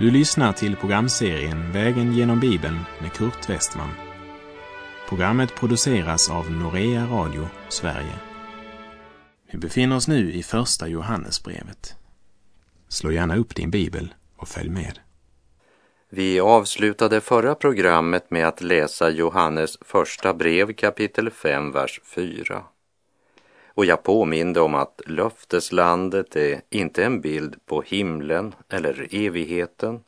Du lyssnar till programserien Vägen genom Bibeln med Kurt Westman. Programmet produceras av Norea Radio Sverige. Vi befinner oss nu i Första Johannesbrevet. Slå gärna upp din bibel och följ med. Vi avslutade förra programmet med att läsa Johannes första brev kapitel 5, vers 4. Och jag påminde om att löfteslandet är inte en bild på himlen eller evigheten,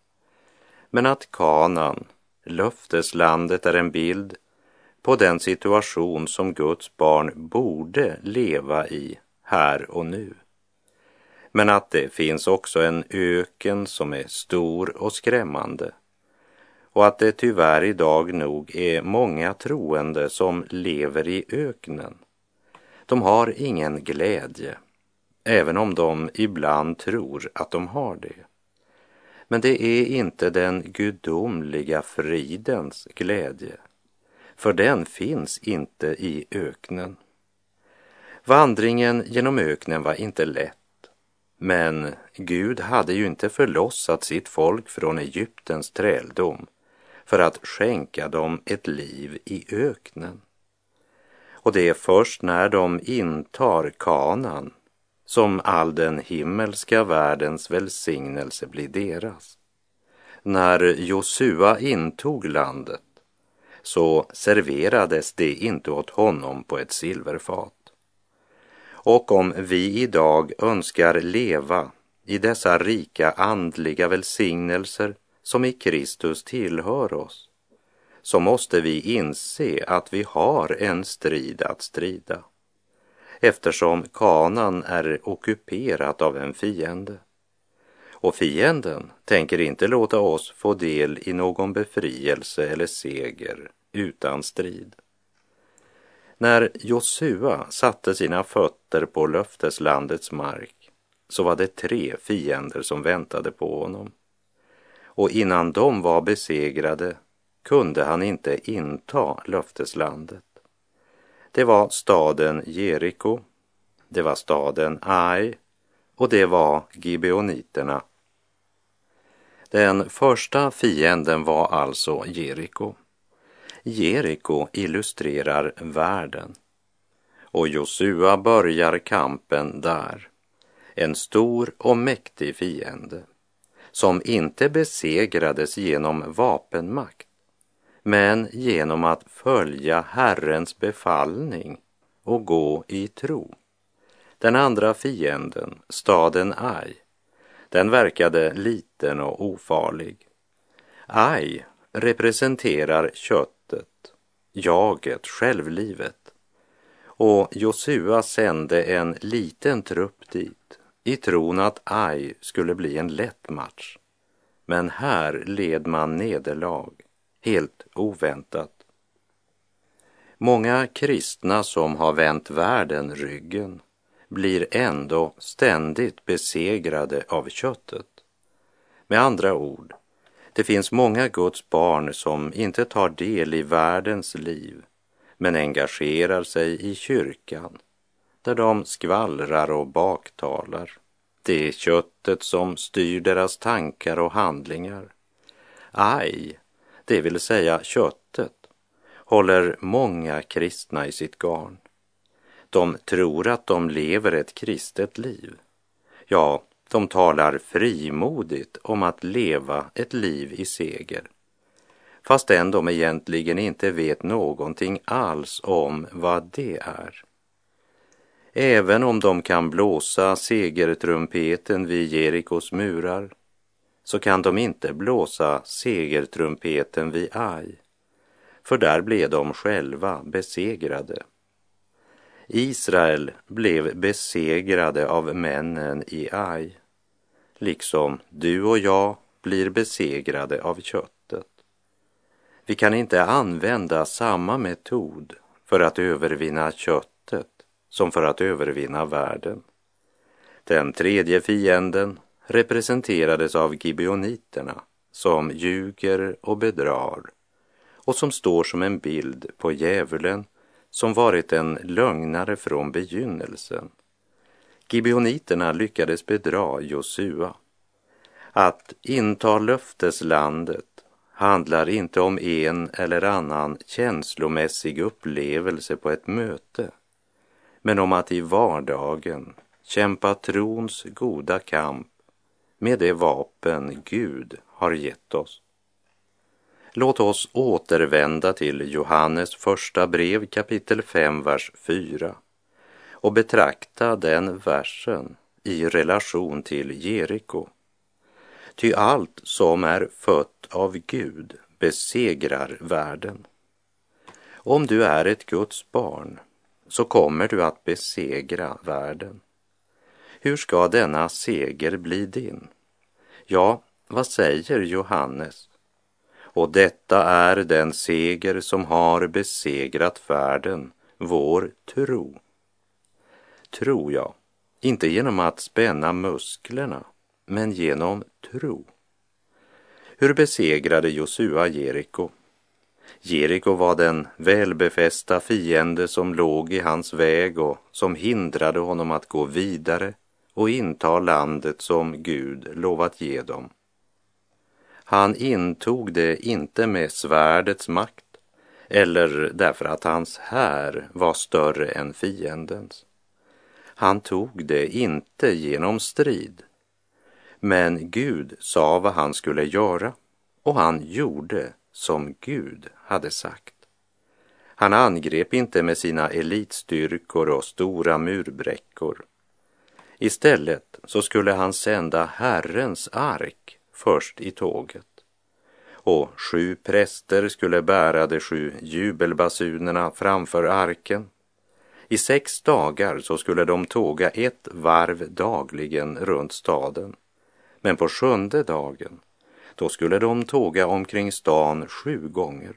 men att kanan, löfteslandet, är en bild på den situation som Guds barn borde leva i här och nu. Men att det finns också en öken som är stor och skrämmande och att det tyvärr idag nog är många troende som lever i öknen de har ingen glädje, även om de ibland tror att de har det. Men det är inte den gudomliga fridens glädje, för den finns inte i öknen. Vandringen genom öknen var inte lätt, men Gud hade ju inte förlossat sitt folk från Egyptens träldom för att skänka dem ett liv i öknen. Och det är först när de intar kanan som all den himmelska världens välsignelse blir deras. När Josua intog landet så serverades det inte åt honom på ett silverfat. Och om vi idag önskar leva i dessa rika andliga välsignelser som i Kristus tillhör oss, så måste vi inse att vi har en strid att strida eftersom kanan är ockuperat av en fiende. Och fienden tänker inte låta oss få del i någon befrielse eller seger utan strid. När Josua satte sina fötter på löfteslandets mark så var det tre fiender som väntade på honom. Och innan de var besegrade kunde han inte inta löfteslandet. Det var staden Jeriko, det var staden Ai och det var Gibeoniterna. Den första fienden var alltså Jeriko. Jeriko illustrerar världen och Josua börjar kampen där. En stor och mäktig fiende som inte besegrades genom vapenmakt men genom att följa Herrens befallning och gå i tro. Den andra fienden, staden Ai, den verkade liten och ofarlig. Ai representerar köttet, jaget, självlivet. Och Josua sände en liten trupp dit i tron att Ai skulle bli en lätt match. Men här led man nederlag helt oväntat. Många kristna som har vänt världen ryggen blir ändå ständigt besegrade av köttet. Med andra ord, det finns många Guds barn som inte tar del i världens liv men engagerar sig i kyrkan där de skvallrar och baktalar. Det är köttet som styr deras tankar och handlingar. Aj, det vill säga köttet, håller många kristna i sitt garn. De tror att de lever ett kristet liv. Ja, de talar frimodigt om att leva ett liv i seger fastän de egentligen inte vet någonting alls om vad det är. Även om de kan blåsa segertrumpeten vid Jerikos murar så kan de inte blåsa segertrumpeten vid Ai, för där blev de själva besegrade. Israel blev besegrade av männen i Ai, liksom du och jag blir besegrade av köttet. Vi kan inte använda samma metod för att övervinna köttet som för att övervinna världen. Den tredje fienden representerades av gibeoniterna som ljuger och bedrar och som står som en bild på djävulen som varit en lögnare från begynnelsen. Gibeoniterna lyckades bedra Josua. Att inta löfteslandet handlar inte om en eller annan känslomässig upplevelse på ett möte, men om att i vardagen kämpa trons goda kamp med det vapen Gud har gett oss. Låt oss återvända till Johannes första brev kapitel 5, vers 4 och betrakta den versen i relation till Jeriko. Ty allt som är fött av Gud besegrar världen. Om du är ett Guds barn så kommer du att besegra världen. Hur ska denna seger bli din? Ja, vad säger Johannes? Och detta är den seger som har besegrat världen, vår tro. Tror jag, inte genom att spänna musklerna, men genom tro. Hur besegrade Josua Jeriko? Jeriko var den välbefästa fiende som låg i hans väg och som hindrade honom att gå vidare och inta landet som Gud lovat ge dem. Han intog det inte med svärdets makt eller därför att hans här var större än fiendens. Han tog det inte genom strid. Men Gud sa vad han skulle göra och han gjorde som Gud hade sagt. Han angrep inte med sina elitstyrkor och stora murbräckor. Istället så skulle han sända Herrens ark först i tåget. Och sju präster skulle bära de sju jubelbasunerna framför arken. I sex dagar så skulle de tåga ett varv dagligen runt staden. Men på sjunde dagen, då skulle de tåga omkring stan sju gånger.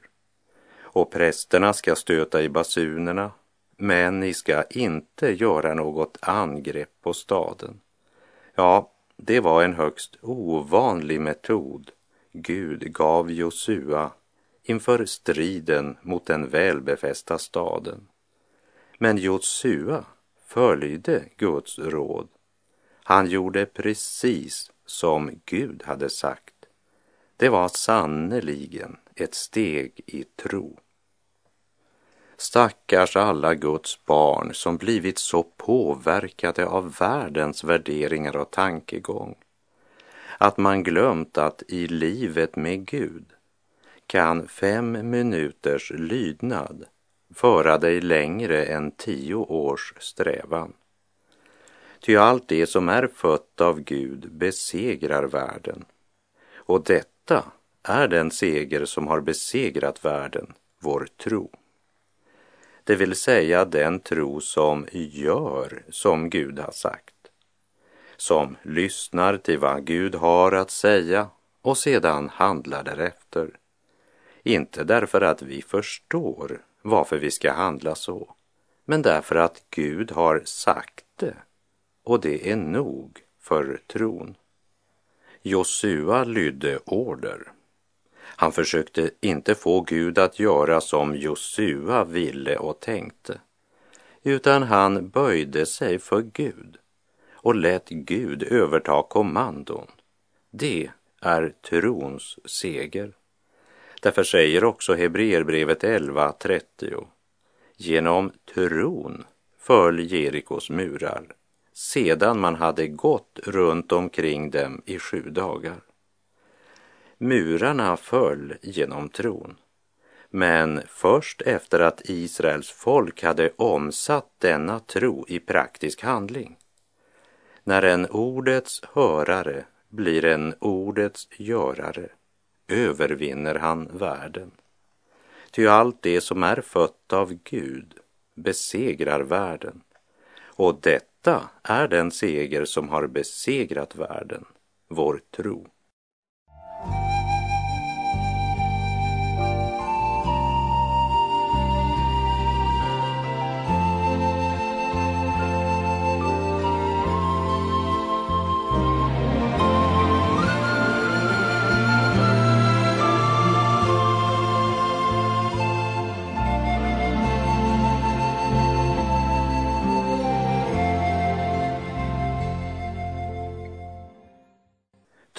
Och prästerna ska stöta i basunerna, men ni ska inte göra något angrepp på staden. Ja, det var en högst ovanlig metod Gud gav Josua inför striden mot den välbefästa staden. Men Josua följde Guds råd. Han gjorde precis som Gud hade sagt. Det var sannerligen ett steg i tro. Stackars alla Guds barn som blivit så påverkade av världens värderingar och tankegång att man glömt att i livet med Gud kan fem minuters lydnad föra dig längre än tio års strävan. Ty allt det som är fött av Gud besegrar världen. Och detta är den seger som har besegrat världen, vår tro. Det vill säga den tro som gör som Gud har sagt som lyssnar till vad Gud har att säga och sedan handlar därefter. Inte därför att vi förstår varför vi ska handla så, men därför att Gud har sagt det och det är nog för tron. Josua lydde order. Han försökte inte få Gud att göra som Josua ville och tänkte, utan han böjde sig för Gud och lät Gud överta kommandon. Det är trons seger. Därför säger också Hebreerbrevet 11.30 Genom tron föll Jerikos murar sedan man hade gått runt omkring dem i sju dagar. Murarna föll genom tron. Men först efter att Israels folk hade omsatt denna tro i praktisk handling. När en ordets hörare blir en ordets görare övervinner han världen. Ty allt det som är fött av Gud besegrar världen. Och detta är den seger som har besegrat världen, vår tro.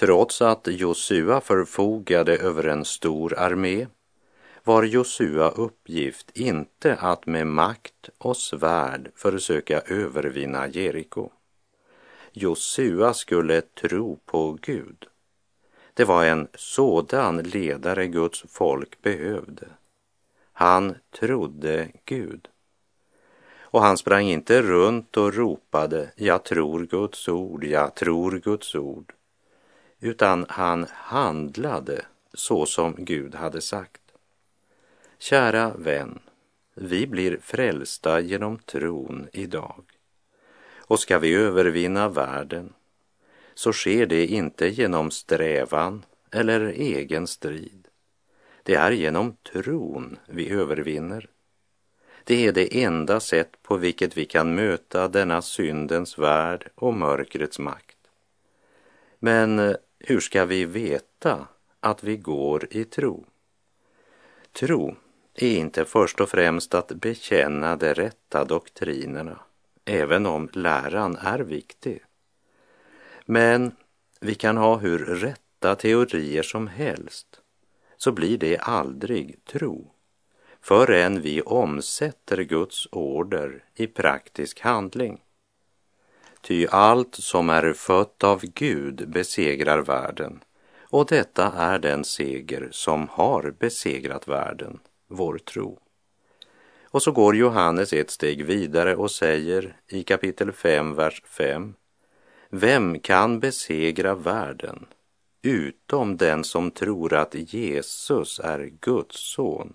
Trots att Josua förfogade över en stor armé var Josua uppgift inte att med makt och svärd försöka övervinna Jeriko. Josua skulle tro på Gud. Det var en sådan ledare Guds folk behövde. Han trodde Gud. Och han sprang inte runt och ropade ”Jag tror Guds ord, jag tror Guds ord” utan han handlade så som Gud hade sagt. Kära vän, vi blir frälsta genom tron idag. Och ska vi övervinna världen så sker det inte genom strävan eller egen strid. Det är genom tron vi övervinner. Det är det enda sätt på vilket vi kan möta denna syndens värld och mörkrets makt. Men hur ska vi veta att vi går i tro? Tro är inte först och främst att bekänna de rätta doktrinerna, även om läran är viktig. Men vi kan ha hur rätta teorier som helst, så blir det aldrig tro förrän vi omsätter Guds order i praktisk handling. Ty allt som är fött av Gud besegrar världen och detta är den seger som har besegrat världen, vår tro. Och så går Johannes ett steg vidare och säger i kapitel 5, vers 5. Vem kan besegra världen utom den som tror att Jesus är Guds son?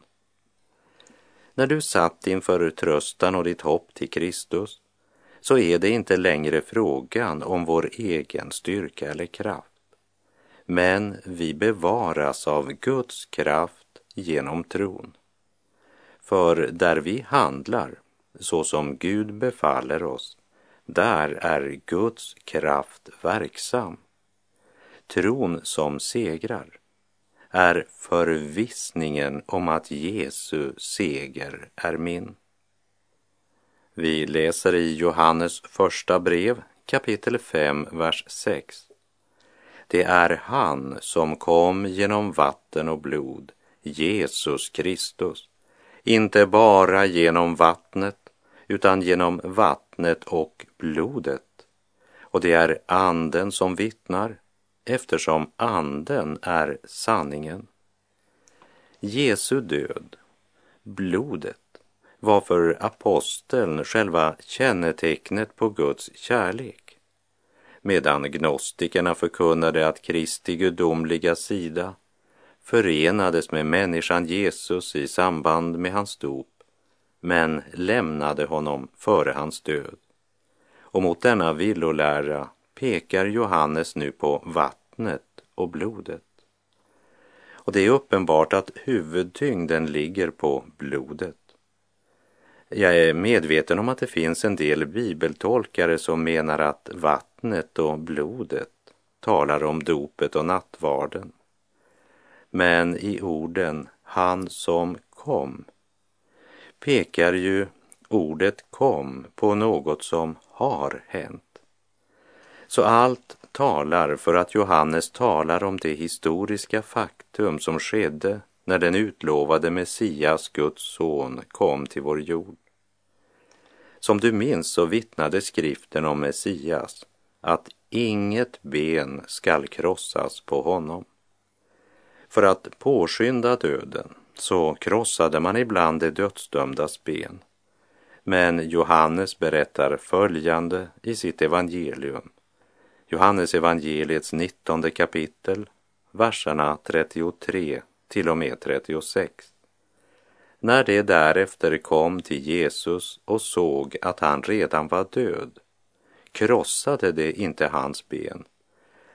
När du satt inför tröstan och ditt hopp till Kristus så är det inte längre frågan om vår egen styrka eller kraft. Men vi bevaras av Guds kraft genom tron. För där vi handlar så som Gud befaller oss, där är Guds kraft verksam. Tron som segrar är förvissningen om att Jesu seger är min. Vi läser i Johannes första brev kapitel 5, vers 6. Det är han som kom genom vatten och blod, Jesus Kristus, inte bara genom vattnet utan genom vattnet och blodet. Och det är anden som vittnar, eftersom anden är sanningen. Jesu död, blodet, var för aposteln själva kännetecknet på Guds kärlek. Medan gnostikerna förkunnade att Kristi gudomliga sida förenades med människan Jesus i samband med hans dop, men lämnade honom före hans död. Och mot denna villolära pekar Johannes nu på vattnet och blodet. Och det är uppenbart att huvudtyngden ligger på blodet. Jag är medveten om att det finns en del bibeltolkare som menar att vattnet och blodet talar om dopet och nattvarden. Men i orden han som kom pekar ju ordet kom på något som har hänt. Så allt talar för att Johannes talar om det historiska faktum som skedde när den utlovade Messias, Guds son, kom till vår jord. Som du minns så vittnade skriften om Messias att inget ben skall krossas på honom. För att påskynda döden så krossade man ibland de dödsdömdas ben. Men Johannes berättar följande i sitt evangelium. Johannes evangeliets 19 kapitel, verserna 33 till och med 36. När de därefter kom till Jesus och såg att han redan var död krossade de inte hans ben,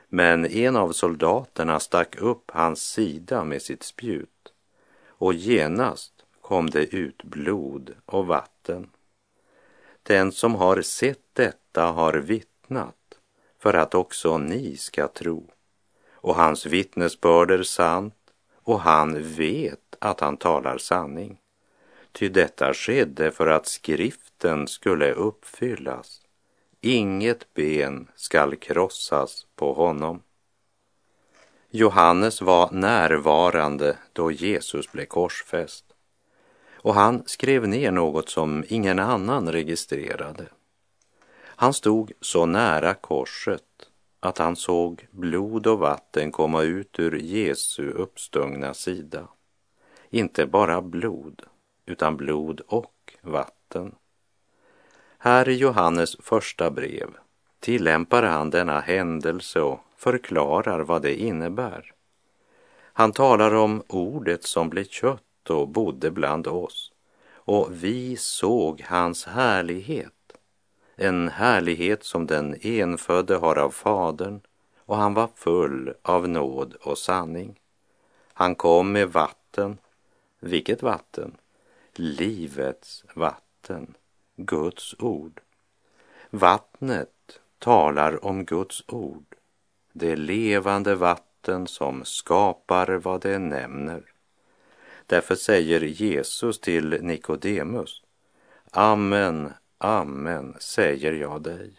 men en av soldaterna stack upp hans sida med sitt spjut och genast kom det ut blod och vatten. Den som har sett detta har vittnat för att också ni ska tro. Och hans vittnesbörd är sant och han vet att han talar sanning. Ty detta skedde för att skriften skulle uppfyllas. Inget ben skall krossas på honom. Johannes var närvarande då Jesus blev korsfäst och han skrev ner något som ingen annan registrerade. Han stod så nära korset att han såg blod och vatten komma ut ur Jesu uppstungna sida. Inte bara blod, utan blod och vatten. Här i Johannes första brev tillämpar han denna händelse och förklarar vad det innebär. Han talar om ordet som blev kött och bodde bland oss och vi såg hans härlighet. En härlighet som den enfödde har av Fadern och han var full av nåd och sanning. Han kom med vatten. Vilket vatten? Livets vatten, Guds ord. Vattnet talar om Guds ord det levande vatten som skapar vad det nämner. Därför säger Jesus till Nikodemus, Amen, amen, säger jag dig.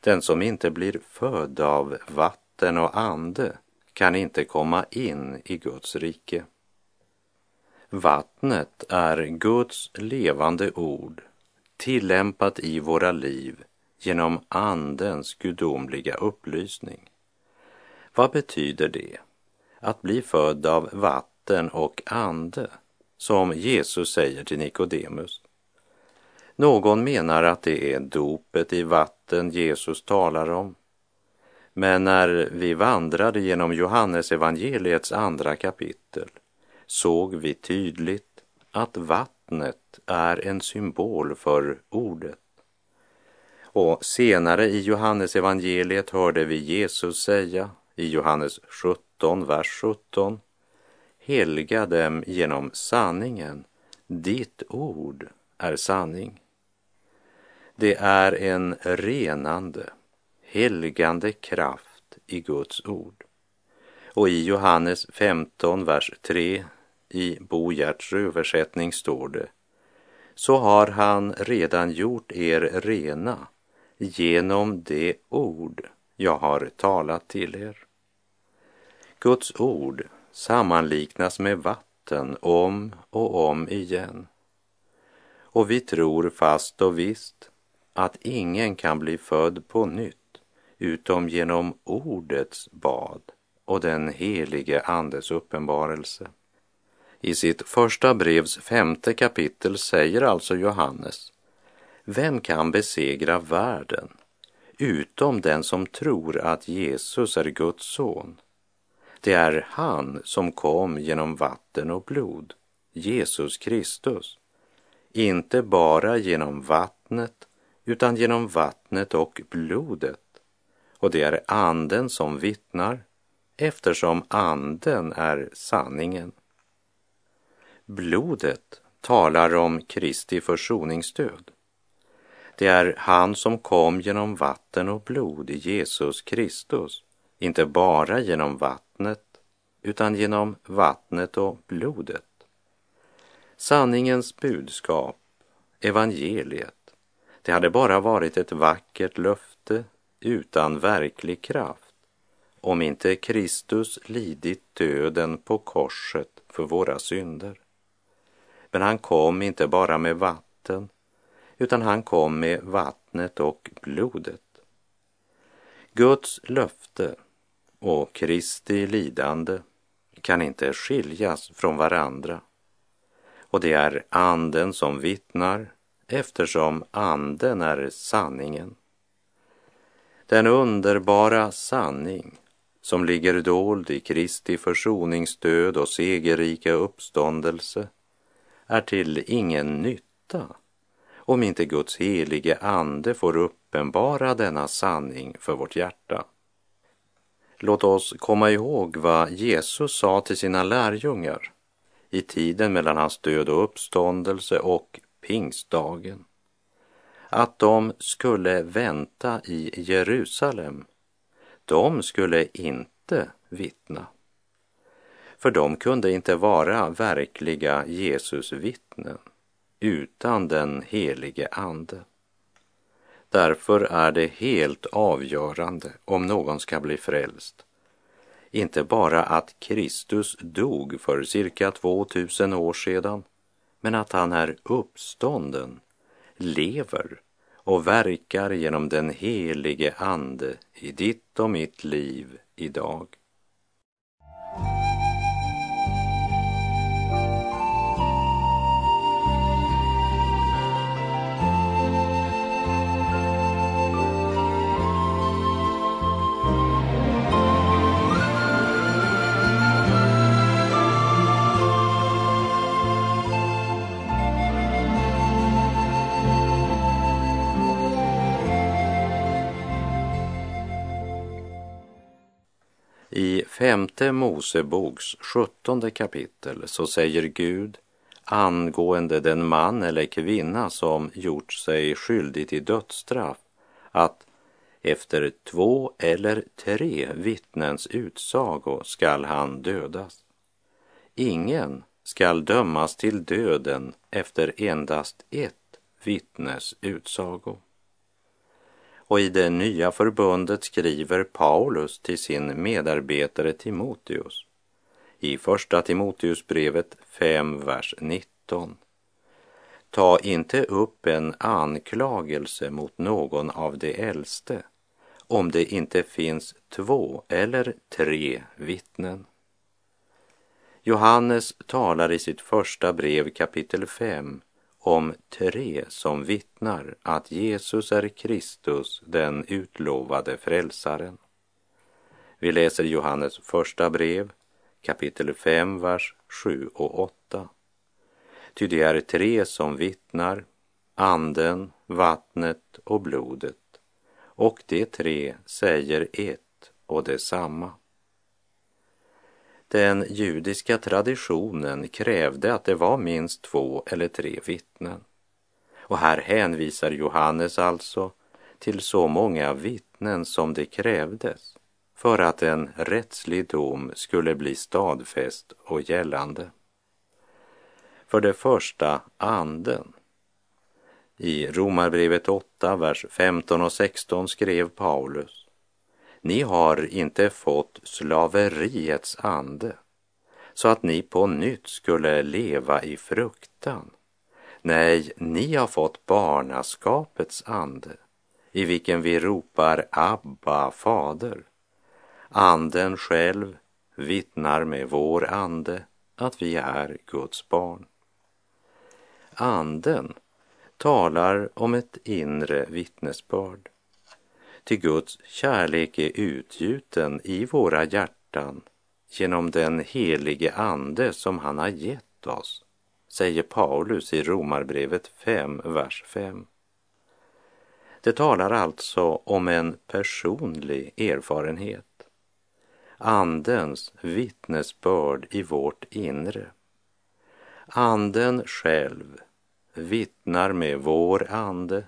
Den som inte blir född av vatten och ande kan inte komma in i Guds rike. Vattnet är Guds levande ord tillämpat i våra liv genom Andens gudomliga upplysning. Vad betyder det? Att bli född av vatten och ande, som Jesus säger till Nikodemus. Någon menar att det är dopet i vatten Jesus talar om. Men när vi vandrade genom Johannes evangeliets andra kapitel såg vi tydligt att vattnet är en symbol för ordet. Och senare i Johannes evangeliet hörde vi Jesus säga i Johannes 17, vers 17. Helga dem genom sanningen. Ditt ord är sanning. Det är en renande, helgande kraft i Guds ord. Och i Johannes 15, vers 3 i Bo Gerts översättning står det så har han redan gjort er rena genom det ord jag har talat till er. Guds ord sammanliknas med vatten om och om igen. Och vi tror fast och visst att ingen kan bli född på nytt utom genom ordets bad och den helige Andes uppenbarelse. I sitt första brevs femte kapitel säger alltså Johannes, vem kan besegra världen utom den som tror att Jesus är Guds son? Det är han som kom genom vatten och blod, Jesus Kristus. Inte bara genom vattnet, utan genom vattnet och blodet. Och det är anden som vittnar, eftersom anden är sanningen. Blodet talar om Kristi försoningsdöd. Det är han som kom genom vatten och blod i Jesus Kristus, inte bara genom vattnet utan genom vattnet och blodet. Sanningens budskap, evangeliet, det hade bara varit ett vackert löfte utan verklig kraft om inte Kristus lidit döden på korset för våra synder. Men han kom inte bara med vatten, utan han kom med vattnet och blodet. Guds löfte och Kristi lidande kan inte skiljas från varandra. Och det är anden som vittnar eftersom anden är sanningen. Den underbara sanning som ligger dold i Kristi försoningsdöd och segerrika uppståndelse är till ingen nytta om inte Guds helige ande får uppenbara denna sanning för vårt hjärta. Låt oss komma ihåg vad Jesus sa till sina lärjungar i tiden mellan hans död och uppståndelse och pingstdagen. Att de skulle vänta i Jerusalem. De skulle inte vittna. För de kunde inte vara verkliga Jesus vittnen utan den helige Ande. Därför är det helt avgörande om någon ska bli frälst. inte bara att Kristus dog för cirka 2000 år sedan, men att han är uppstånden, lever och verkar genom den helige Ande i ditt och mitt liv idag. Femte Moseboks sjuttonde kapitel så säger Gud angående den man eller kvinna som gjort sig skyldig till dödsstraff att efter två eller tre vittnens utsago skall han dödas. Ingen skall dömas till döden efter endast ett vittnes utsago. Och i det nya förbundet skriver Paulus till sin medarbetare Timoteus i Första Timoteusbrevet 5, vers 19. Ta inte upp en anklagelse mot någon av de äldste om det inte finns två eller tre vittnen. Johannes talar i sitt första brev kapitel 5 om tre som vittnar att Jesus är Kristus, den utlovade frälsaren. Vi läser Johannes första brev, kapitel 5, vers 7 och 8. Ty det är tre som vittnar, anden, vattnet och blodet, och de tre säger ett och detsamma. Den judiska traditionen krävde att det var minst två eller tre vittnen. Och här hänvisar Johannes alltså till så många vittnen som det krävdes för att en rättslig dom skulle bli stadfäst och gällande. För det första anden. I Romarbrevet 8, vers 15 och 16 skrev Paulus ni har inte fått slaveriets ande så att ni på nytt skulle leva i fruktan. Nej, ni har fått barnaskapets ande i vilken vi ropar Abba, Fader. Anden själv vittnar med vår ande att vi är Guds barn. Anden talar om ett inre vittnesbörd. Till Guds kärlek är utgjuten i våra hjärtan genom den helige Ande som han har gett oss, säger Paulus i Romarbrevet 5, vers 5. Det talar alltså om en personlig erfarenhet. Andens vittnesbörd i vårt inre. Anden själv vittnar med vår ande